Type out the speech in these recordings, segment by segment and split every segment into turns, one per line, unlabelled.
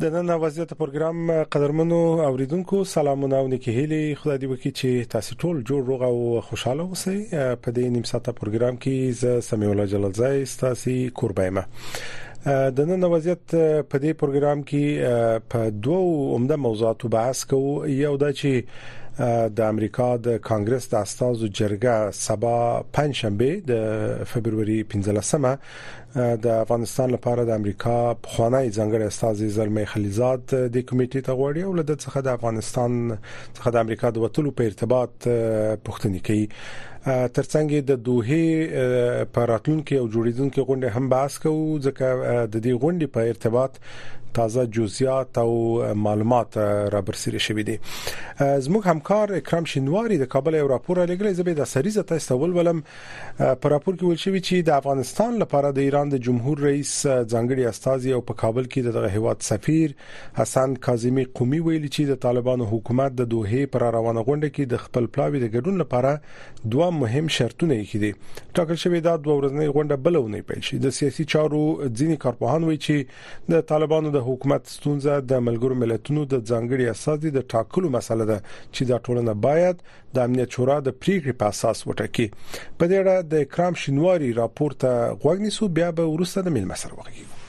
د نن وضعیت پروګرام قدرمنو اوریدونکو سلامونه او نیکی هیلي خدای دې وکړي چې تاسو ټول جوړ روغ او خوشاله اوسئ په دې نیم ساعت پروګرام کې زه سمي الله جلال زای تاسو قربایمه د نن وضعیت په دې پروګرام کې په دوو عمده موضوعاتو بحث کوو یو دا چې د امریکا د کانګرس د استازو جرګه سبا پنځشنبه د فبرवरी 15مه د افغانستان لپاره د امریکا پخوانی ځنګړی استاذ زلمی خلیزاد د کمیټې ته غوړي او لدې څخه د افغانستان څخه د امریکا د وټلو په ارتباط پښتني کوي ترڅنګ د دوه په راتلونکو او جوړیدونکو غونډه هم بحث کوو ځکه د دې غونډې په ارتباط تازه جزئیات او معلومات را برسیره شوې دي زموږ همکار اکرام شینواری د کابل یو راپور لګلې زبې د سریزه تاسو ولولم په راپور کې ویل شوی چې د افغانستان لپاره د ایران د جمهور رئیس ځانګړي استاذي او په کابل کې دغه هیواد سفیر حسن کاظمی قومي ویل چې د طالبانو حکومت د دوه پر روانه غونډه کې د خپل پلاوي د ګډون لپاره دوه مهم شرطونه یې کړي ټاکل شوې دا دوه ورځنۍ غونډه بل ونې پیل شي د سیاسي چارو ځینی کارپوهان وایي چې د طالبانو د حکومت ستونزه د ملګرو ملتونو د ځانګړي استاذي د ټاکلو مسله ده چې دا ټولنه باید د امنیت شورا د پریکړې په اساس وټاکي په دې اړه د کرام شینواری راپور ته غوږ نیسو بیا به ورسره د ملمه سره وغږیږو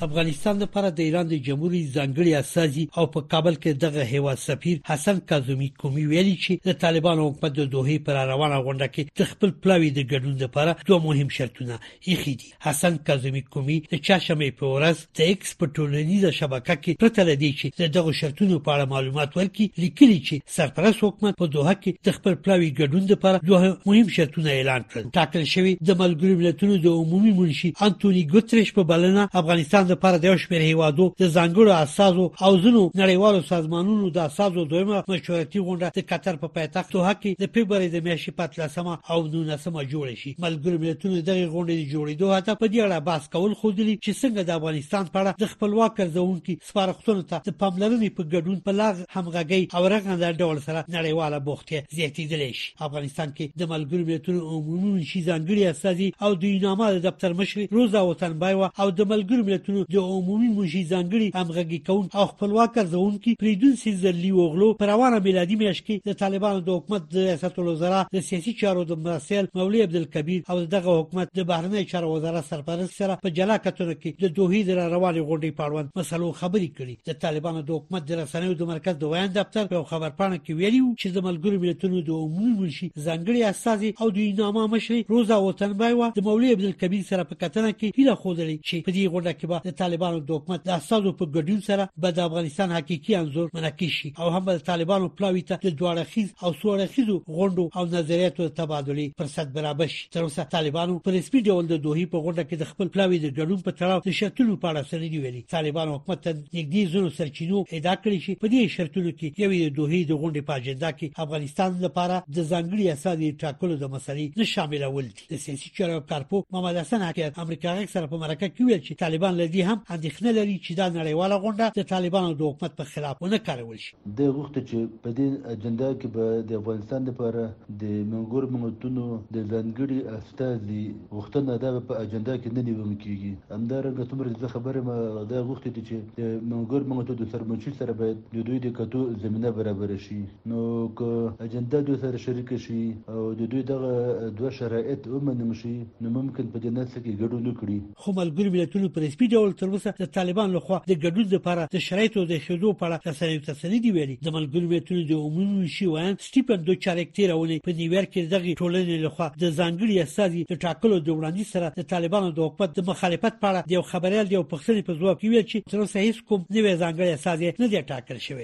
افغانستان لپاره د ایران د جمهوریت ځانګړي استازي او په کابل کې دغه هیوا سفیر حسن کاظمی کومي ویلي چې د طالبانو حکومت د دوه پر روانه غونډه کې د خپل پلاوی د ګډون لپاره دوه مهم شرطونه یې خېدي حسن کاظمي کومي د چهارشنبې په ورځ د ایکس په ټولنیزه شبکه کې پرته له دې چې د دغو شرطونو په اړه معلومات ورکړي لیکلي چې سرپرست حکومت په دوحه کې د خپل پلاوي ګډون لپاره دوه مهم شرطونه اعلان کړل ټاکل شوی د ملګرو ملتونو د عمومي منشي انټوني ګوتریش په بلنه افغانستان لپاره د یو شمېر هیوادو د ځانګړو اساسو او ځینو نړیوالو سازمانونو د اساسو دویمه مشورتي غونډه د قطر په پایتخت دوحه کې د فبرورۍ د میاشتې په اتلسمه او نولسمه جوړه شي ملګرو ملتونو د دغې غونډې د جوړېدو هدف په دې اړه بحث کول ښودلي چې څنګه د افغانستان په اړه د خپلواک ارزونکي سپارښتنو ته د پاملرنې په ګډون په لا همغږۍ او رغنده ډول سره نړیواله بوختیا زیاتېدلی شي افغانستان کې د ملګرو ملتونو عمومي منشي ځانګړي استازي او د یوناما د دفتر مشرې روزا وطنبایوا او د ملګرو ملتونو د عمومي منشي ځانګړي همغږي کون او خپلواک ارزونکي فریدون سیزرلی اوغلو په روانه میلادي میاشت کې د طالبانو د حکومت د ریاست الوزرا د سیاسي چارو د مرستې مرستیال مولوی عبدالکبیر او د دغه حکومت د بهرنیو چارو وزارت سرپرست سره په جلا کتنو کې د دوحې د راروانې غونډې په اړوند مسلو خبرې کړي د طالبانو د حکومت د رسنیو د مرکز د ویاند دفتر په یو خبرپاڼه کې ویلي وو چې د ملګرو ملتونو د عمومي منشي ځانګړي استازي او د یوناما مشرې روزا وطنبایوا د مولوی عبدالکبیر سره په کتنه کې هیله ښودلې چې په دې غونډه کې به د طالبانو د حکومت د استازو په ګډون سره به د افغانستان حقیقي انځور منعکس شي او هم د طالبانو پلاوي ته د دوه اړخیز او څو اړخیزو غونډو او نظریاتو د تبادلې فرصت برابر شي تر اوسه طالبانو په رسمي ډول د دوحې په غونډه کې د خپل پلاوي د ګډون په تړاو د شرطونو په اړه څه نه دي ویلي طالبانو حکومت ته نږدې زرو سرچینو ادعا کړې چې په دې شرطونو کې یو د دوحې د غونډې په اجندا کې افغانستان لپاره د ځانګړي اساسي ټاکلو د مسلې نه شاملول دي د سیاسي چارو کارپوه محمد حسن عطیات امریکا غږ سره په مرکه کې ویل چې طالبان لدی هم اندېښنه لري چې دا نړیواله غونډه د طالبانو د حکومت په خلاف ونه کارول شي
د غوښته چې په دې اجنډا کې به د افغانستان لپاره د منګور ملتونو د ځانګړي استازي غوښتنه دا په اجنډا کې نه نیول کیږي همدارنګه څومره چې خبره ما دا غوښته چې د منګور ملتونو د سرمنشي سره باید د دوی د کتو زمينه برابر شي نو که اجندا دوی سره شریکه شي او د دوی دغه دوه شرایط ومنل شي، نو ممکن په دې ناسته کې ګډون وکړي.
خو ملګرو ملتونو په رسمي ډول تر اوسه د طالبانو له خوا د ګډون لپاره د شرایطو د ښېدو په اړه رسنیو ته څه نه دي ویلي. د ملګرو ملتونو د عمومي منشي ویاند سټیفن دوچاریک تېره اونۍ په نیویارک کې د دغې ټولنې له خوا د ځانګړي استازي د ټاکلو د وړاندیز سره د طالبانو د حکومت د مخالفت په اړه د یو خبریال د یو پوښتنې په ځواب کې وویل چې تر اوسه هېڅ کوم نوی ځانګړی استازی نه دی ټاکل شوی.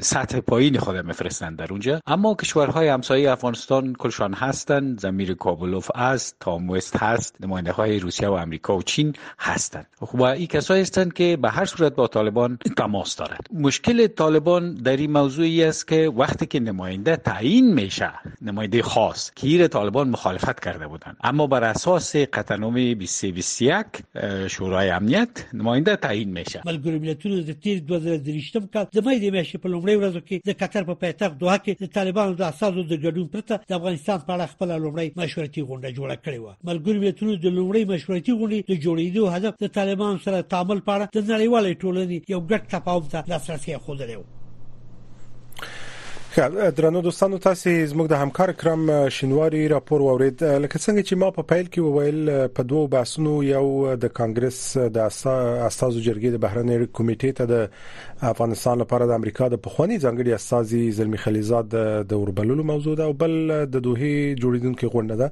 سطح پایین خود میفرستند در اونجا اما کشورهای همسایه افغانستان کلشان هستند زمیر کابلوف است تاموست هست نماینده های روسیه و امریکا و چین هستند خب این کسایی هستند که به هر صورت با طالبان تماس دارد مشکل طالبان در این موضوعی است که وقتی که نماینده تعیین میشه نماینده خاص کیر طالبان مخالفت کرده بودند اما بر اساس قطعنامه 2321 شورای امنیت نماینده تعیین میشه
ملګرو ملتونو د تیر 2023 کال د مې د میاشتې په لومړۍ ورځو کې د قطر په پایتخت دوحه کې د طالبانو د اساسو د ګډون پرته د افغانستان په اړه خپل لومړی مشورتي غونډه جوړه کړې و ملګرو ملتونو د لومړی مشورتي غونډې د جوړېدو هدف د طالبانو سره تعامل په اړه د نړیوالې ټولنې یو ګډ تفاهم ته لاسرسي خوندلې و ښه
درنو دوستانو تاسو زموږ د همکار کرام شینواری راپور وورید لکه څنګه چې ما په فایل کې وویل په دوو باسنو یو د کانګرس د استازو جرګې د بهرنۍ اړیکو کمیټې ته د افغانستان لپاره د امریکا د پخوانی ځانګړي استاذي زلمی خلیزاد د اوربلولو موضوع ده او بل د دوه جوړیدونکو غونډه ده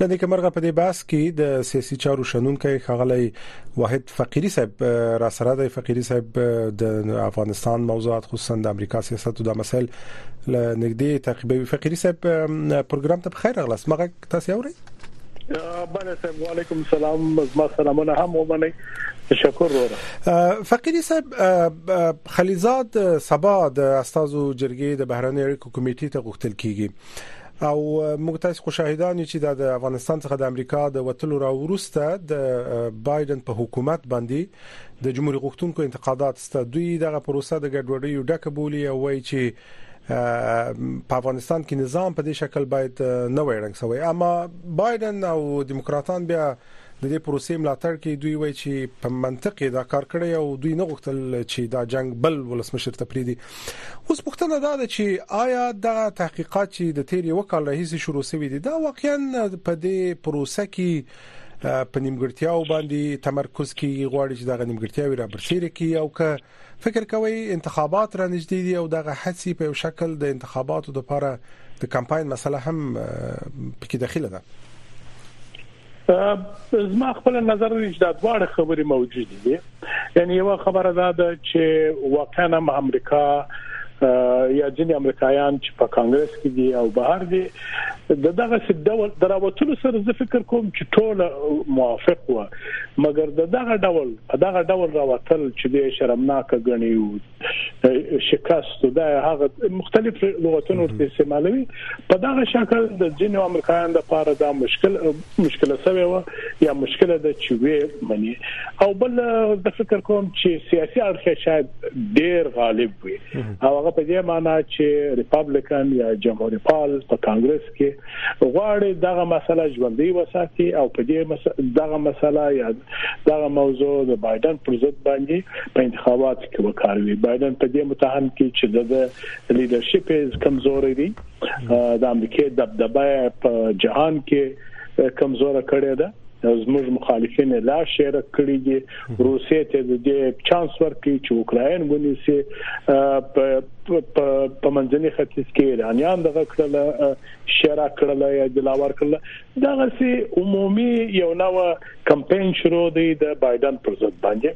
لدې کمرغه په دې باس کې د سیاسي چارو شنونکي خغلی واحد فقيري صاحب را سره د فقيري صاحب د افغانستان موضوعات خصوصا د امریکا سیاست او د مسایل ل نګدي تعقیبوي فقيري صاحب پروګرام ته بخیر اغلاس مګه تاسو اورئ
بله صاحب وعلیکم السلام زما سلامونه هم ومنئ تشکر وروره
فقيري صاحب خلیزاد سبا د استادو جرګې د بهرنۍ اړیکو کمیټې ته غوښتل کیږي او موږ تاسو خو شاهدان یو چې د افغانستان څخه د امریکا د وتلو را وروسته د بایدن په حکومت باندې د جمهوریت غوښتونکو انتقادات ست دوی دغه پروسه د ګډوډۍ ډکه بولی او وایي چې په افغانستان کې نظام په دې شکل باید نه وړنګ شوی اما بایدن او دیموکراتان بیا د دې پروسې ملاتړ کوي، دوی وايي چې په منطق یې دا کار کړی او دوی نه غوښتل چې دا جنګ بل ولسمشر ته پرېږدي. اوس پوښتنه دا ده چې آیا دغه تحقیقات چې د تېر یوه کال راهیسې شروع شوي دي، دا واقعا په دې پروسه کې په نیمګړتیاوو باندې تمرکز کوي، غواړي چې دغه نیمګړتیاوې رابرسېره کړي او که فکر کوي انتخابات را نږدې دي او دغه هڅې په یو شکل د انتخاباتو لپاره د کمپاین مسله هم پکې دخیله ده
زما خپل نظر دی چې دا دواړه خبرې موجود دي یعنی یو خبره دا ده چې واقعا امریکا یا ځینې امریکایان چې په کانګرس کې دي او بهر دي د دغه څه ډول دراوتلو سره زه فکر کوم چې ټول موافق و مګر د دغه ډول په دغه ډول راوتل چې د شرمناک غني او شکست دا هغه مختلف لغتونه ورته استعمالوي په دغه شکل د جنو امریکایان لپاره دا مشکل مشکله سوې وه یا مشکله ده چې وې مني او بل زه فکر کوم چې سیاسي اړخ شاید ډیر غالب وي او هغه په دې معنی چې ریپابلیکن یا جمهوریت پال په کانګرس کې غواړي دغه مسله ژوندۍ وساتي او په دې دغه مسله یا دغه موضوع د بایدن پر ضد باندې په انتخابات کې وکاروي بایدن په دې متهم کې چې د لیدرشپ کمزوري دي د امریکای دبدبه په جهان کې کمزوره کړې ده زموږ مخالفین لا شعر کړی دي روسیې ته د دې چانس ورکړي چې اوکرين ونیسي په په منځني ختیځ کې ایرانیان دغه کړل شعر کړل یا د لاور کړل دغه سي عمومي یو نو کمپاین شروع دی د بایدن پر ضد باندې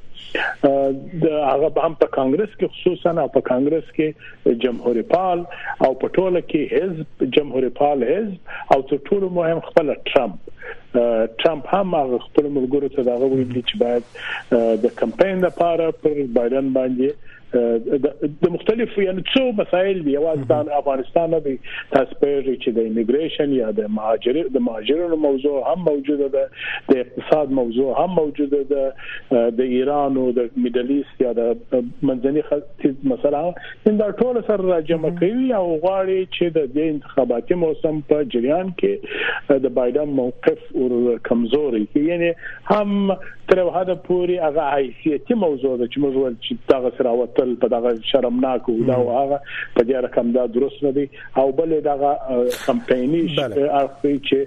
د هغه هم په کانګرس کې خصوصا په کانګرس کې جمهوري پال او په ټوله کې حزب جمهوري پال حزب او تر ټولو مهم خپل ټرمپ ټرمپ هم هغه خپل ملګرو ته دا ویل دي چې باید د کمپاین لپاره پر بایدن باندې د مختلفو یعنی څو مسایل دی یوازې د افغانستان نه دی تاسو په اړه چې د ایمیګریشن یا د مهاجرت د مهاجرونو موضوع هم موجوده ده د اقتصاد موضوع هم موجوده ده د ایران او د میډل ایست یا د منځني هیڅ مسله نن دا ټول سره را جمع کوي او غواړي چې د دې انتخاباتي موسم په جریان کې د بایدن موقف ور کمزوري کړي یعنی هم تر هغه پوري هغه حیثیتي موضوع ده چې موږ ول چې دا غسر وتل په دغه شرمناک او دا هغه په دې رقم دا درست نه دی او بل دغه کمپایني اخلي چې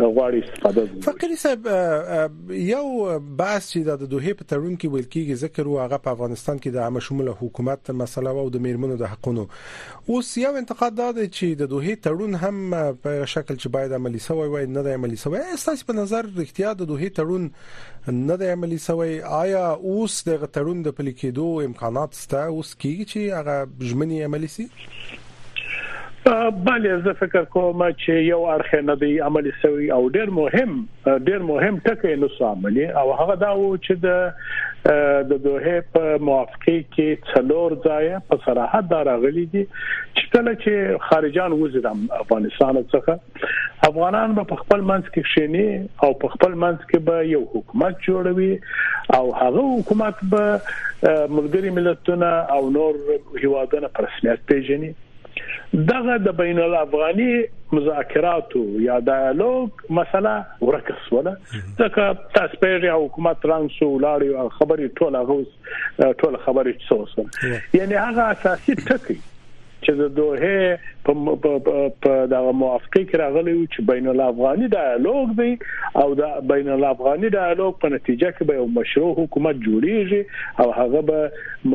غواړي استفاده
وکړي فقیر صاحب یو بحث چې د دوحې په تړون کې ویل کېږي ذکر و هغه په افغانستان کې د عامه شموله حکومت مسله او د میرمنو د حقونو اوس یو انتقاد دا دی چې د دوحې تړون هم په شکل چې باید عملی شوی وای نه دی عملی شوی تاسو په نظر رښتیا د دوحې تړون نه دی عملی شوی آیا اوس د تړون د پلي کېدو امکانات شته اوس کېږي چې هغه ژمنې عملی شي
بله زه فکر کوم چې یو اړخ نه دی عملی سوی او ډیر مهم ډیر مهم ټکی نو عملی او هغه دا و چې د د دوه په موافقه کې څلور ځای په صراحت دا راغلي دي چې کله چې خارجان وزیرم افغانستان څخه افغانان به په خپل منځ کې شینې او په خپل منځ کې به یو حکومت جوړوي او هغه حکومت به ملګری ملتونه او نور هیوادونه پر رسمیت پیژني دغه د بین الافغاني مذاکراتو یا ډایالوګ مسله ورکه سوله ځکه تاسو پیری حکومت رانګ شو لاړی او خبرې ټوله غوس ټوله خبرې څه وسو یعنی هغه اساسي ټکی چې د دوه په دغه موافقه کې راغلی و چې بین الافغاني ډایالوګ دی او د بین الافغاني ډایالوګ په نتیجه کې به یو مشروع حکومت جوړیږي او هغه به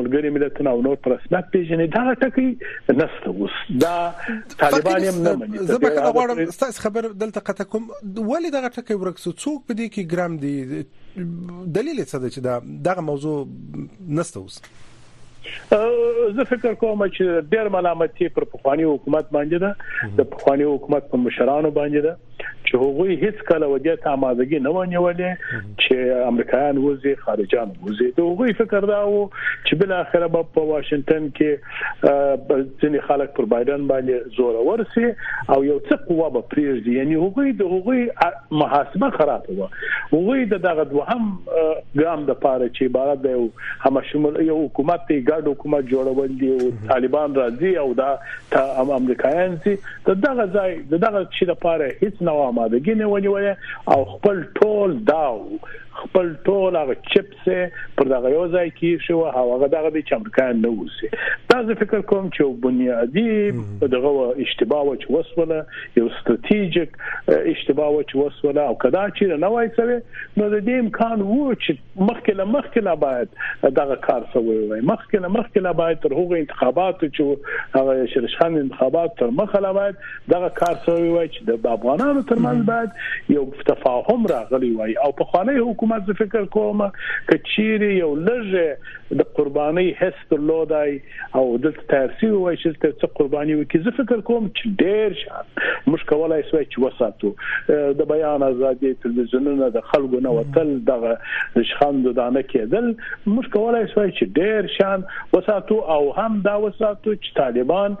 ملګری ملتونه او نور پر رسمیت پیژني دا ټکی نسته اوس دا طالبان هم نه مني
زه به کله غواړم تاسو خبر دلته قطع کوم ولې دغه ټکی ورک سو څوک په دې کې ګرام دی دلیل څه دی چې دا دغه موضوع نسته اوس
زه فکر کوم چې ډېر ملامتي پر پخوانی حکومت باندې ده د پخوانی حکومت په مشرانو باندې ده چې هغوی هیڅ کله ودې ته آمادګي نه ونیولې چې امریکایان وزي خارجان وزي دا هغوی فکر دا وو چې بل اخر به په واشنگټن کې ځینې خلک پر بایدن باندې زور ورسي او یو څه قوه به پریږدي یعنی هغوی د هغوی محاسبه خراب و وی د دغه دوهم ګام د پاره چې عبارت دی او همشمول یو حکومت دی ګډ حکومت جوړول دی او طالبان راځي او دا ته امریکایان سي د دغه ځای د دغه چې د پاره هیڅ نو آمادګی نه ونیول او خپل ټول داو خپل ټول هغه چپ سه پر دغه یو ځای کې شو او هغه دغه د چمرکا نه وسی دا زه فکر کوم چې بنیادی دغه اشتباه و چې وسوله یو ستراتیژیک اشتباه و چې وسوله او کدا چې نه وای سوي نو د دې امکان وو چې مخکې له مخکې لا باید دغه کار سوی وای مخکې له مخکې لا باید تر هغه انتخابات چې هغه شرشان انتخابات تر مخه لا باید دغه کار سوی وای چې د افغانانو ترمنځ باید یو تفاهم راغلی وای او په خوانی حکومت زه فکر کوم چې چیرې یو لږ د قرباني حس درلودای او د ترسي وای چې تر څو قرباني وکړي زه فکر کوم چې ډیر شان مش کولای شو چې وساتو د بیان ازادي تلویزیونونه د خلکو نه وتل دغه شخند دانه کېدل مش کولای شو چې ډیر شان وساتو او هم دا وساتو چې طالبان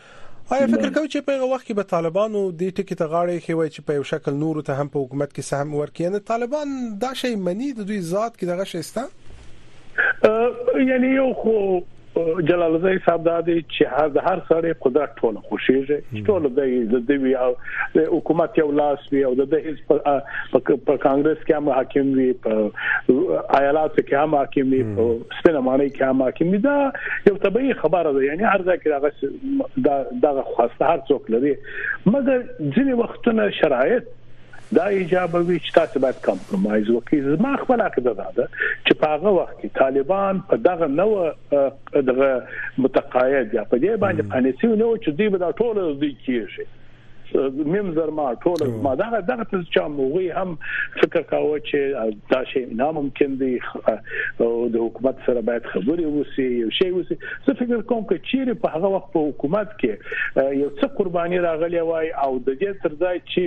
آیا فکر کوي چې په هغه وخت کې به طالبانو دې ټکی ته غاړه یې خېوي چې په یو شکل نورو ته هم په حکومت کې سهم ورکړي یعنی طالبان دا شی مني د دوی ذات کې دغه شی ستا
یعنی یو خو جلال زای صاحب دا دی چې هر د هر سړی قدرت ټول خوشیږي ټول د دوی او حکومت یو لاس وی او د هیڅ په کانګرس کې هم حاکم وی په ایالاتو کې هم حاکم وی سپینه معنی کې هم حاکم دا یو طبيعي خبره ده یعنی هر ځای کې هغه دا دغه خواسته هر څوک لري مګر ځینې وختونه شرایط دا ایجابه وی چې تاسو باید کمپرمایز وکړئ زما خپل عقیده دا ده چې په هغه وخت کې طالبان په دغه نو دغه متقاعد یا په دې باندې قانوني نو چې دوی به دا ټول دوی کیږي مم زرما ټول ما دا دغه څه چې موږ هم فکر کاوه چې دا شی نه ممکن دی او د حکومت سره باید خبرې وسی یو شی وسی زه فکر کوم چې چیرې په هغه وخت په حکومت کې یو څه قرباني راغلی وای او د دې تر ځای چې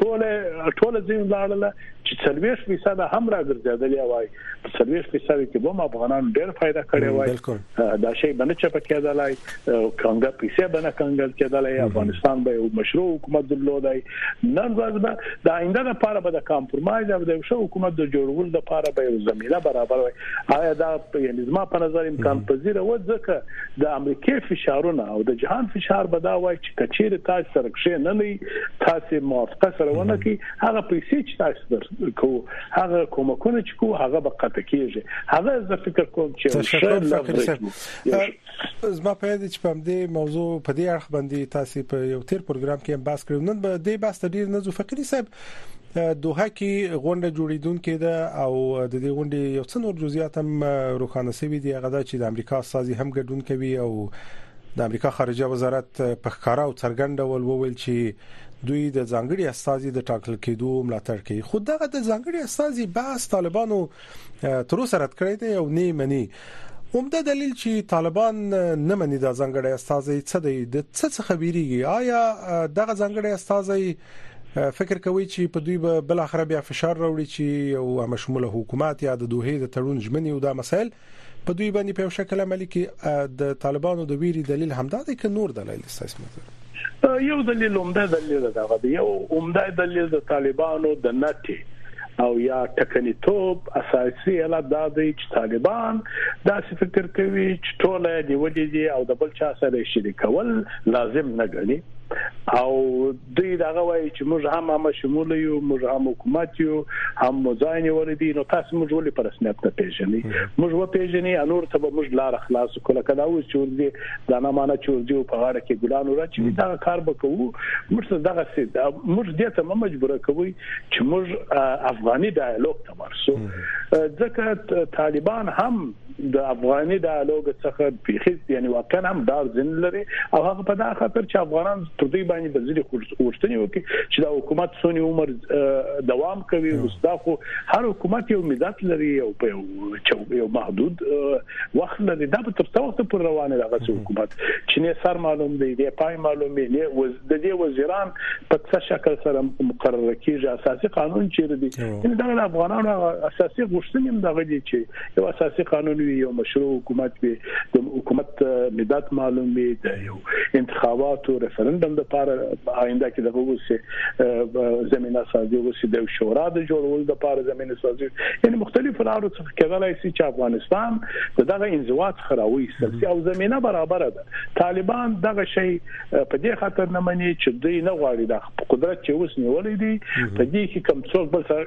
ټوله ټوله زین لاړله چې څلويش فیصد هم راګرځیدلې وای په سرویس په ساوي کې به افغانان ډېر فائدہ کړي وای دا شی باندې چې پکې دلای کانګا پیسې باندې کانګل کې دلای افغانستان به یو مشروع حکومت درلودای نن ورځ به د آینده لپاره به د کمپرمایز او د یو شو حکومت د جوړولو لپاره به یو زمينه برابر وای آیا دا یعنی زما په نظر امکان پذیر و ځکه د امریکای فشارونه او د جهان فشار به دا وای چې کچیر تاسو سره کښې نه نه تاسو موافقه سره ونه کی هغه پیسې چې تاسو درکو هغه کومکونه چې کو هغه به قطع کیږي هغه زه فکر کوم
چې تشکر فقیر صاحب زما په دې چې په دې موضوع په دې اړه باندې تاسو په یو تیر پروګرام کې بحث کړو نن به دې بحث ډیر نه زو فقیر صاحب دوحه کې غونډه جوړیدونکې ده او د دې غونډې یو څه نور جزئیات هم روښانه شوي دي هغه دا چې د امریکا سازي هم ګډون کوي او د امریکا خارجه وزارت په ښکاره او څرګند ډول وویل چې دوی د ځانګړي استازي د ټاکل کېدو ملاتړ کوي خو دغه د ځانګړي استازي بحث طالبانو تر اوسه رد کړی دی او نه مني همدا دلیل چې طالبان نه مني دا ځانګړی استازي څه دی د څه څخه ویریږي آیا دغه ځانګړی استازي فکر کوي چې په دوی به بل اخر بیا فشار راوړي چې یو همشموله حکومت یا د دوه د تړون ژمنې او دا مسایل په دوی باندې په شکل عملی کې د طالبانو د ویری دلیل همدا دی ک نور دلایل استاسو نظر
یو دلیل عمده دلیل دغه دی یو عمده دلیل د طالبانو د نټي او یا ټکنی توپ اساسي علت دا دی چې طالبان دا فکر کوي چې ټوله دی ولې دي او د بل چا سره شریکول لازم نه ګڼي او دوی دغه وایي چې موږ هم عامه شموله یو موږ هم حکومت یو هم مو ځای نیولې دي نو تاسو موږ ولې په رسمیت نه پیژنئ موږ و پیژني انور ته به موږ لار خلاص کړو لکه دا اوس چې ورځي دا نه معنی چې ورځي په غاړه کې ګلان ورچوي دا کار به کوو موږ څه دغه سي موږ دې ته مجبور کوي چې موږ افغاني ډایالوګ ته ورسو ځکه طالبان هم د افغاني ډایالوګ څخه پیخي یعنی واقعا هم دا ځین لري او هغه په دا خاطر چې افغانان تر دې باندې د ځینې غوښتنې وکړي چې دا حکومت سونی عمر دوام کوي او دا خو هر حکومت یو مدت لري او په یو محدود وخت لري دا به تر څو وخت پورې روانه دغه حکومت چې نه سر معلوم دی نه پای معلوم دی نه وز د دې وزیران په څه شکل سره مقرره کیږي اساسي قانون چیرې دی دا د افغانانو اساسي غوښتنې هم دغه دي چې یو اساسي قانون وي یو مشروع حکومت وي د حکومت مدت معلوم وي د یو انتخاباتو ریفرندم د پاره آینده کې دغه وسه زمينه سازي وسه د شورا د جوړول د پاره زمينه سازي یعنی مختلف لارو څخه کېدلای شي چې افغانستان دغه انزوات خراوي سي او زمينه برابر ده طالبان دغه شی په دې خاطر نه مني چې دوی نه غواړي د قدرت چې اوس نیولې دي په دې کې کم څوک بل سره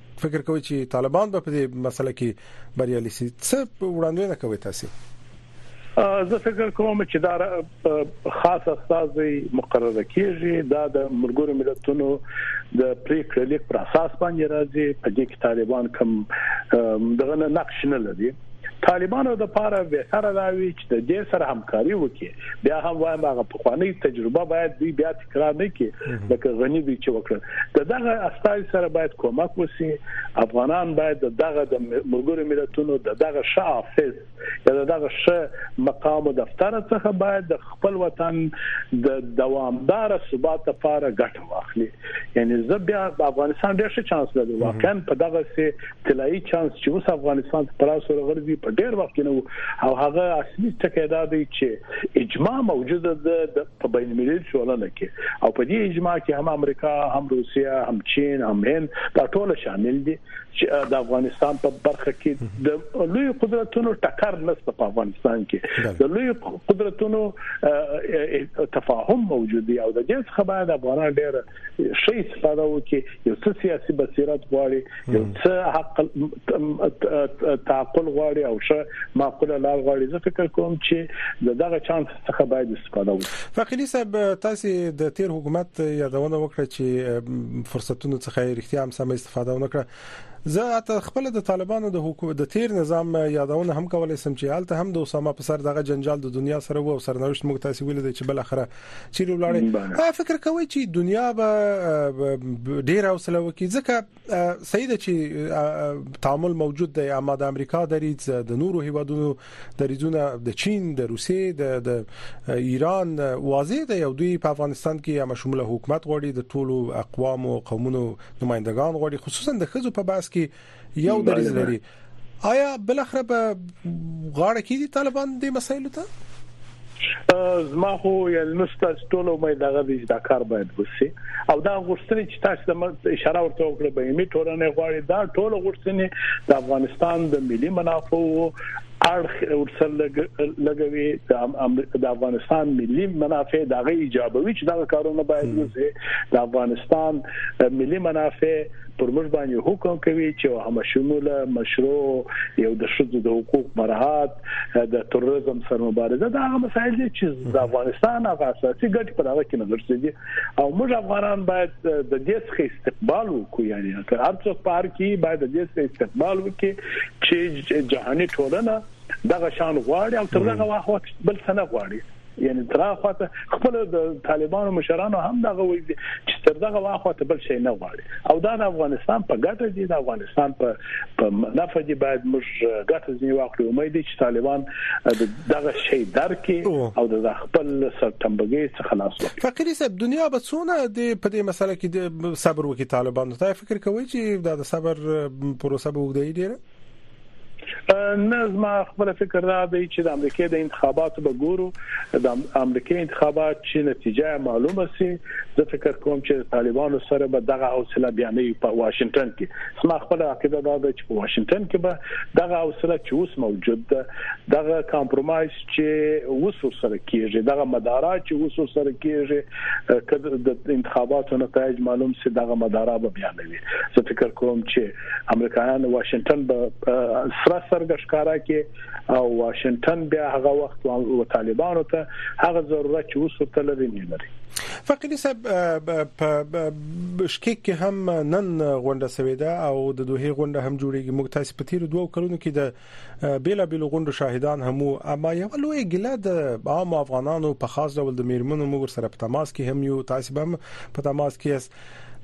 فکر کوي چې طالبان به په دې مسله کې بریالي شي څه وړاندوینه کوي تاسو
زه فکر کوم چې دا خاص استاد مقرر کیږي دا د ملګرو ملتونو د پریکړې لیک پر اساس باندې راځي په دې کې طالبان کوم دغه نقش نه لري طالبانو د پاره به سره راوي چې د دې سره همکاري وکړي بیا هم وایم هغه پخوانی تجربه باید دوی بیا ګرانه کې لکه غنی دی چې وکړ د دغه استای سره باید کومک وسی افغانان باید د دغه د مرګوري ملتونو د دغه شافز یا د دغه ش مقام او دفتر څخه باید د خپل وطن د دوامدار ثبات لپاره ګټه واخلي یعنی زه بیا د افغانستان ډیر ښه چانس لري واقعا په دغه سي طلایی چانس چې اوس افغانستان ته پراس ورغړي په ډیر وخت نه او هغه اصلي ټکی دا دی چې اجماع موجوده ده په بین المللي ټولنه کې او په دې اجماع کې هم امریکا هم روسیا هم چین هم هند دا ټول شامل دي چې د افغانستان په برخه کې د لوی قدرتونو ټکر نسته په افغانستان کې د لوی قدرتونو تفاهم موجود دی او د دې څخه باید افغانان ډېر شي استفاده وکړي یو څه سیاسي بصیرت غواړي یو څه حق تعقل غواړي او شه معقوله لار غواړي زه فکر کوم چې د دغه چانس څخه باید استفاده وکړي
فقلی صاحب تاسو د تیر حکومت یادونه وکړه چې فرصتونو څخه یې رښتیا هم سم استفاده ونکړه زه حتی خپل د طالبانو د حکومت د تیر نظام یادونه هم کولای سم چې حالت هم د اسامه په سر دغه جنجال د دنیا سره وو سرنوشت موږ تاسو ویل چې بل اخره چې ولاړې آیا فکر کوي چې دنیا به ډیر حوصله وکړي ځکه سید چې تعامل موجود دی اما د امریکا دریځ د نورو هیوادونو دریځونه د چین د روسیې د د ایران واضح دی او دوی په افغانستان کې یا مشموله حکومت غواړي د ټولو اقوام او قومونو نمائندګان غواړي خصوصا د خزو په بحث کې یو دریځ لري آیا بل اخر به غاړه کې دي طالبان د مسایلو ته
زما خو علمي ستاسو ټول مې دغه د دا کار باید وسی او دا غوښتنې چې تاسو د اشاره ورته وکړه به یې ټولنه غواړي دا ټول غوښتنې د افغانستان د ملي منافع او اړخ ورسره لګوي د افغانستان ملي منافع د غي ایجابوي چې دا کارونه باید وسی د افغانستان ملي منافع پر موږ باندې حکم کوي چې همشموله مشروع یو د شذ د حقوق مراعات د تروریزم سره مبارزه دا هغه مسایل دي چې د افغانستان هغه اساسي ګټې په هغه کې نه ګرځي او موږ افغانان باید د دې څخه استقبال وکړو یعنی که هر څوک په هر کې باید د دې څخه استقبال وکړي چې جهاني ټولنه دغه شان غواړي او تر هغه وخت بل څه نه غواړي یعنی تر اخواته خپل د طالبانو مشرانو هم دا غوي چې تر دغه واخواته بل شي نه غواړي او دا د افغانستان په ګټه دي د افغانستان په نفع دي باید موږ ګټه ځنی واخلو امید دي چې طالبان دغه شي درک او د خپل سرټمبګي څخه خلاص
وي فقيري صاحب دنیا به څونه د په دې مسله کې د صبر وکي طالبانو ته فکر کوي چې دا د صبر پروسه به وګدي ډیره
نه زما خپل فکر دا دی چې د امریکای د انتخاباتو به ګورو د امریکای انتخابات چې نتیجه معلومه سي زه فکر کوم چې طالبانو سره به دغه حوصله بیا نه په واشنگټن کې زما خپل عقیده دا ده چې په واشنگټن کې به دغه حوصله چې اوس موجود ده دغه کمپرمایز چې اوس سره کیږي دغه مدارا چې اوس سره کیږي کله د انتخاباتو نتایج معلوم سي دغه مدارا به بیا نه وي زه فکر کوم چې امریکایان واشنگټن به سره سرګ ښکارا کې او واشنگټن بیا هغه وخت او طالبانو ته هغه ضرورت چې اوس ورته لري نه لري
فقیدی صاحب په بشکیک کې هم نن غونډه سوې ده او د دوه غونډه هم جوړیږي موږ تاسو په تیر دوه کلونو کې د بیلا بیلو غونډو شاهدان هم وو اما یو لوی ګله د عام افغانانو په خاص ډول د میرمنو موږ سره په تماس کې هم یو تاسو به په تماس کې یاست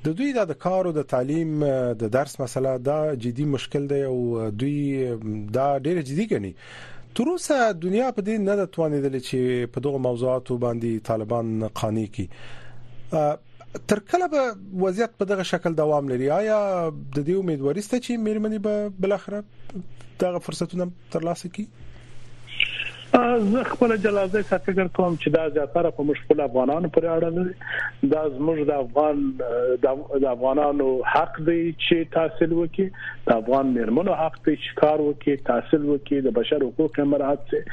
د دوی د کار او د تعلیم د درس مسله دا جدي مشکل دی او دوی دا ډېر جدي ګڼي تر اوسه دنیا په دې نه توانېدل چې په دغه موضوعاتو باندې طالبان قانع کړي تر کله به وضعیت په دغه شکل دوام لري آیا د دې امیدواري ست چې میرمنې به بل اخره دغه فرصتونه ترلاسه کړي
زه خپل جلازه څه فکر کوم چې دا زیاتره په مشکل افغانانو پورې اړه لري دا زموږ د افغان د افغانانو حق دی چې تحصیل وکړي د افغان میرمنو حق دی چې کار وکړي تحصیل وکړي د بشر حقوق مراعات شي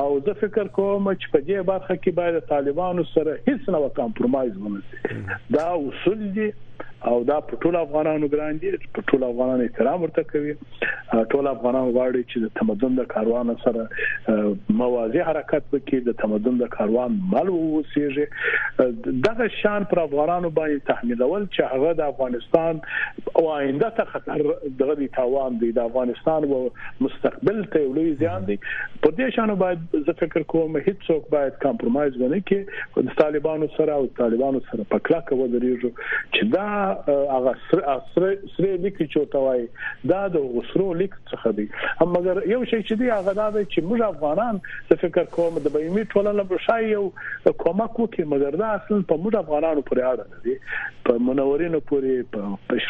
او زه فکر کوم چې په دې برخه کې باید طالبانو سره هیڅ نو کمپرمایز ونه شي دا اصول دي او دا په ټول افغانانو ګران دي په ټول افغانانو احترام ورته کوي ټول افغانان غواړي چې د تمدن د کاروان سره موازي حرکت وکړي د تمدن د کاروان مل ووسیږي دغه شان پر افغانانو باندې تحمیلول چې هغه د افغانستان او آینده ته خطر دغه دی تاوان دی د افغانستان او مستقبل ته یو لوی زیان دی په دې شان باید زه فکر کوم هیڅ څوک باید کمپرمایز ونه کړي د طالبانو سره او طالبانو سره په کلکه ودرېږو چې دا هغه سره سره لیکي چې توای دا د غسرو لیک څخه دی هم مګر یو شی چې دی هغه دا دی چې موږ افغانان زه فکر کوم د بیمه ټولنه بشای یو کومک وکړي مګر دا اصلا په موږ افغانانو پورې اړه دي په منورینو پورې په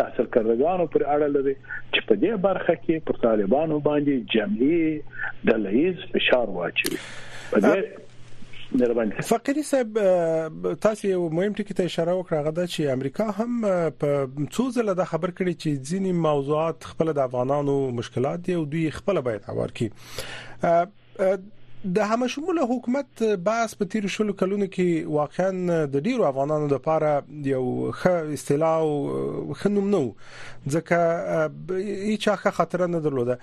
تحصیل کردگانو پر اړه لري چې په دې برخه کې پر طالبانو باندې جمعي د لهیز فشار واچوي په دې
مهرباني فقيري صاحب تاسو یو مهم ټکی ته اشاره وکړه غدا چې امریکا هم په څو ځله دا خبر کړي چې ځینی موضوعات خپل د افغانانو مشکلات دي او دوی خپل باید اوار کړي د همشموله حکومت باس په تیر شلو کلونو کې واقعا د ډیرو افغانانو لپاره یو ښه اصطلاح او خنوم نو ځکه هیڅ ښه خاطر نه درلوده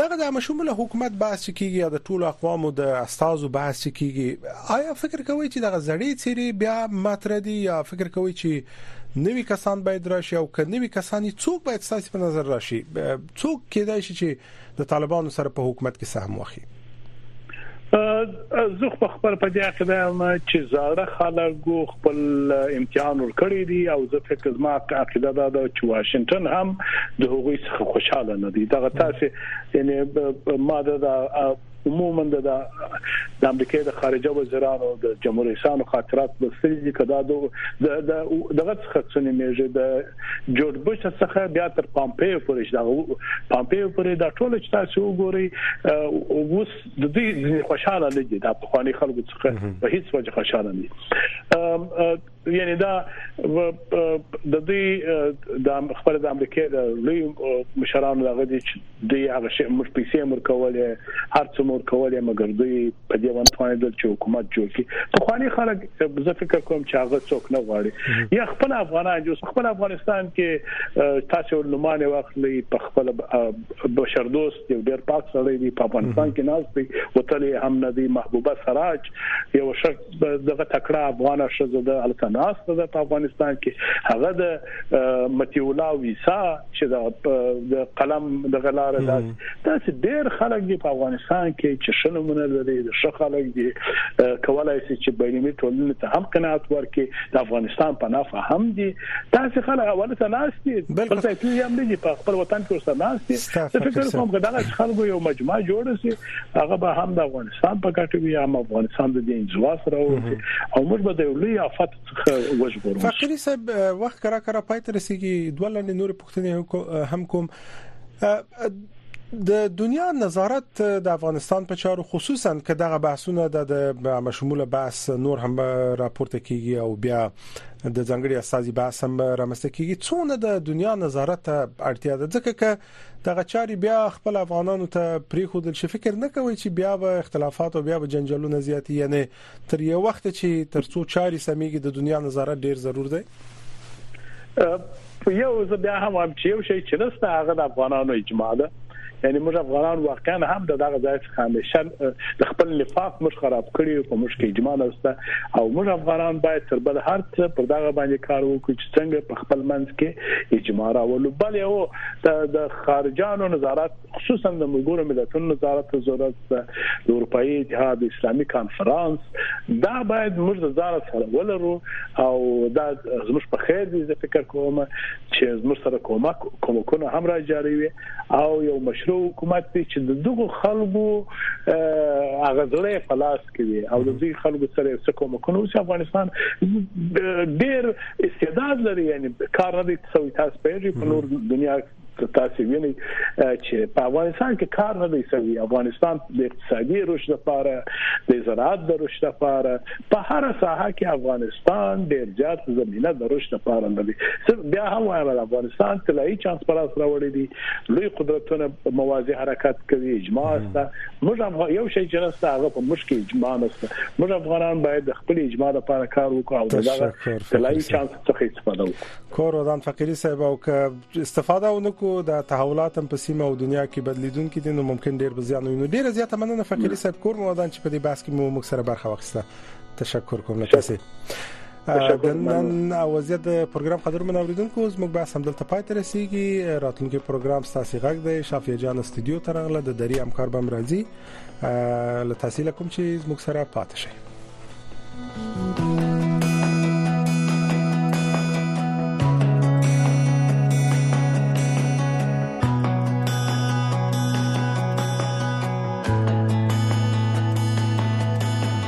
دغه د همشموله حکومت باس کیږي یا د ټولو اقوامو د استادو باس کیږي آیا فکر کوئ چې دغه زړې چیرې بیا مطرح دي یا فکر کوئ چې نوی کسان باید راشي او که نوی کسان څوک باید ساسي په نظر راشي څوک کېدای شي چې د طالبانو سره په حکومت کې سهم واخی
زه په خپل په دې عقیده یم چې زاړه خلکو خپل امتحان ورکړی دی او زه فکر زما عقیده دا ده چې واشنگټن هم د هغوی څخه خوشاله نه دی دا تاسو یعنی ما دا عموما د د امریکای د خارجه وزیرانو د جمهور رئیسانو خاطرات لوستل دي کدا د دغه څخه څنې میږي د جورج بوش څخه بیا تر پامپیو پورې دا پامپیو پورې دا ټول چې تاسو وګورئ اوس د دې خوشاله نه دي د افغاني خلکو څخه په هیڅ وجه خوشاله نه دي یعنی دا د دې د خپل د امریکا د لوی مشرانو دغه دي چې د هغه شی مر پیسې مر کوله هر څه مر کوله مګر دوی په دې ونه توانې د حکومت جوړ کی په خواني خلک زه فکر کوم چې هغه څوک نه غواړي یا خپل افغانان جو خپل افغانستان کې تاسو لمانه واخلي په خپل بشر دوست یو ډیر پاک سړی دی په افغانستان کې ناز دی وتلی هم نه دی محبوبه سراج یو شخص دغه تکړه افغان شزه د الکاناس د په افغانستان کې هغه د متیولا ویسا چې د قلم د غلار لاس تاسو ډیر خلک دی په افغانستان کې چې شنمونه لري د شخ خلک دی کولای شي چې بینمي ټولنې ته هم قناعت ورکړي د افغانستان په نافه هم دي تاسو خلک اول ته ناس دي بلکې ته هم نه دي په خپل وطن کې اوسه ناس دي فکر کوم دا خلک یو مجمع جوړ شي هغه به هم د افغانستان په کټه وي هم افغانستان د دې انزوا سره او موږ به د لوی آفت څخه وژغورو
فقری صاحب وخت کرا کرا پای تر سیګي دوه لنډ نور پښتنې هم کوم د دنیا نظارت د افغانستان په چارو خصوصا که دغه بحثونه د مشموله بحث نور هم راپورته کیږي او بیا د ځنګړي استاذي بحث هم رامسته کیږي څونه د دنیا نظارت اړتیا ده ځکه که دغه چاري بیا خپل افغانانو ته پریخودل شي فکر نه کوي چې بیا به اختلافات او بیا به جنجالونه زیاتی یعنی تر یو وخت چې ترڅو چاري سميږي د دنیا نظارت ډیر ضرور دی په
یو ځ بیا هم هم چې یو شی چې نسته هغه د افغانانو اجماع ده یعنی موږ افغانان واقعا هم د دغه ځای څخه همیشه د خپل نفاق مش خراب کړی او موږ کې اجماع نشته او موږ افغانان باید تر بل هر څه پر دغه باندې کار وکړو چې څنګه په خپل منځ کې اجماع راولو بل یو ته د خارجانو نظارت خصوصا د ملګرو ملتونو نظارت ته ضرورت ده د اروپאי اتحاد اسلامي کانفرنس دا باید موږ د ځار سره ولرو او دا زموږ په خیر دي زه فکر کوم چې زموږ سره کومک کومکونه هم را جاري وي او یو مشروع حکومت چې دغه خلکو هغه ځلې په لاس کوي او د ځینو خلکو سره څه کومکونه وسی افغانستان ډیر استعداد لري یعنی کار نه دی څوی تاسو پیږي په نور دنیا تاسو ویني چې په افغانستان کې کار نه دی سوی افغانستان د اقتصادي رشد لپاره د زراعت د رشد لپاره په هر ساحه کې افغانستان ډیر زیات زمينه د رشد لپاره لري بیا هم وایم افغانستان تلای چانس پر اسره وړي دي لوی قدرتونه موازي حرکت کوي اجماع سره موږ افغان یو شی چې نسته هغه په موږ کې اجماع نسته موږ افغانان باید د خپل اجماع لپاره کار وکړو او دغه طلایي چانس څخه استفاده وکړو
کور ودان فقيري صاحب او که استفاده ونکو د تحولات هم په سیمه او دنیا کې بدلیدون کې دي نو ممکن ډیر به زیان ویني ډیر زیاته مننه فقيري صاحب کور مو ودان چې په دې بحث کې مو موږ سره برخه واخیسته تشکر کوم له تاسو د نن وضعیت د پروګرام قدر من اوریدونکو زموږ بحث هم دلته پاتې رسیږي راتلونکي پروګرام ستاسو غږ دی شافیا جان استودیو ترغله د دری همکار بم راځي له تحصیل کوم چې زموږ سره پاتې شئ